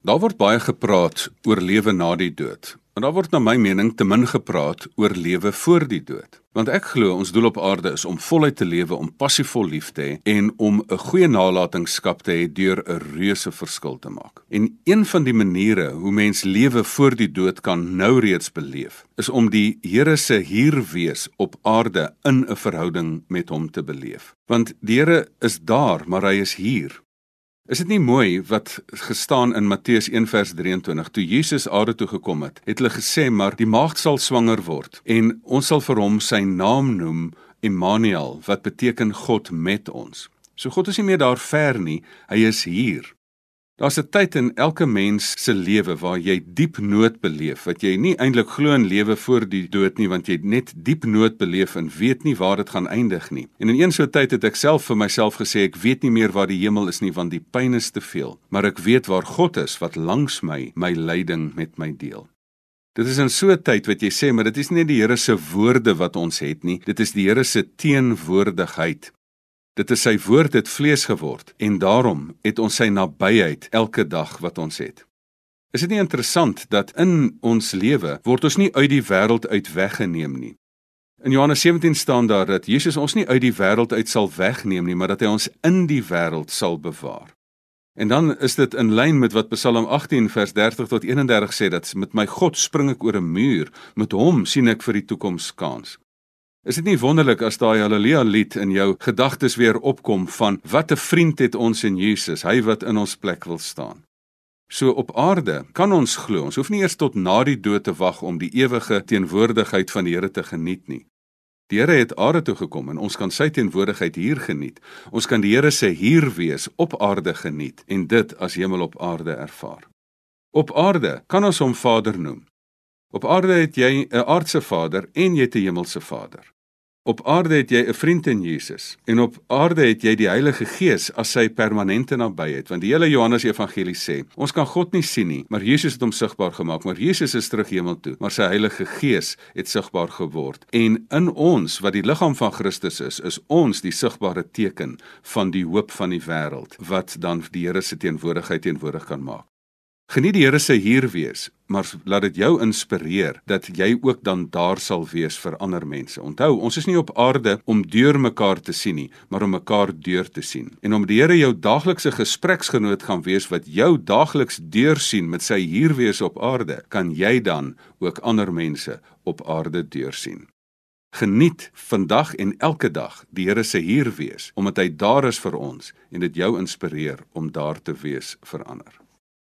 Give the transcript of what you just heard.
Daar word baie gepraat oor lewe na die dood. En daar word na my mening te min gepraat oor lewe voor die dood. Want ek glo ons doel op aarde is om voluit te lewe, om passievol lief te hê en om 'n goeie nalatenskap te hê deur 'n reuse verskil te maak. En een van die maniere hoe mens lewe voor die dood kan nou reeds beleef, is om die Here se hier wees op aarde in 'n verhouding met hom te beleef. Want die Here is daar, maar hy is hier. Is dit nie mooi wat gestaan in Matteus 1 vers 23 toe Jesus aarde toe gekom het? Het hulle gesê maar die maagd sal swanger word en ons sal vir hom sy naam noem Immanuel wat beteken God met ons. So God is nie meer daar ver nie, hy is hier. Daar's 'n tyd in elke mens se lewe waar jy diep nood beleef, wat jy nie eintlik glo in lewe voor die dood nie, want jy net diep nood beleef en weet nie waar dit gaan eindig nie. En in een so 'n tyd het ek self vir myself gesê ek weet nie meer waar die hemel is nie, want die pyn is te veel, maar ek weet waar God is wat langs my my lyding met my deel. Dit is in so 'n tyd wat jy sê, maar dit is nie die Here se woorde wat ons het nie, dit is die Here se teenwoordigheid. Dit is sy woord het vlees geword en daarom het ons sy nabyheid elke dag wat ons het. Is dit nie interessant dat in ons lewe word ons nie uit die wêreld uit weggeneem nie. In Johannes 17 staan daar dat Jesus ons nie uit die wêreld uit sal wegneem nie, maar dat hy ons in die wêreld sal bewaar. En dan is dit in lyn met wat Psalm 18 vers 30 tot 31 sê dat met my God spring ek oor 'n muur, met hom sien ek vir die toekoms kans. Is dit nie wonderlik as daai haleluja lied in jou gedagtes weer opkom van wat 'n vriend het ons in Jesus, hy wat in ons plek wil staan. So op aarde kan ons glo, ons hoef nie eers tot na die dood te wag om die ewige teenwoordigheid van die Here te geniet nie. Die Here het aarde toe gekom en ons kan sy teenwoordigheid hier geniet. Ons kan die Here se hier wees op aarde geniet en dit as hemel op aarde ervaar. Op aarde kan ons hom Vader noem. Op aarde het jy 'n aardse Vader en jy 'n hemelse Vader. Op aarde het jy 'n vriend in Jesus en op aarde het jy die Heilige Gees as sy permanente nabyheid want die hele Johannes Evangelie sê ons kan God nie sien nie maar Jesus het hom sigbaar gemaak maar Jesus is terug hemel toe maar sy Heilige Gees het sigbaar geword en in ons wat die liggaam van Christus is is ons die sigbare teken van die hoop van die wêreld wat dan die Here se teenwoordigheid teenwoordig kan maak Geniet die Here se hier wees, maar laat dit jou inspireer dat jy ook dan daar sal wees vir ander mense. Onthou, ons is nie op aarde om deur mekaar te sien nie, maar om mekaar deur te sien. En om die Here jou daaglikse gespreksgenoot gaan wees wat jou daagliks deur sien met sy hier wees op aarde, kan jy dan ook ander mense op aarde deur sien. Geniet vandag en elke dag die Here se hier wees omdat hy daar is vir ons en dit jou inspireer om daar te wees vir ander.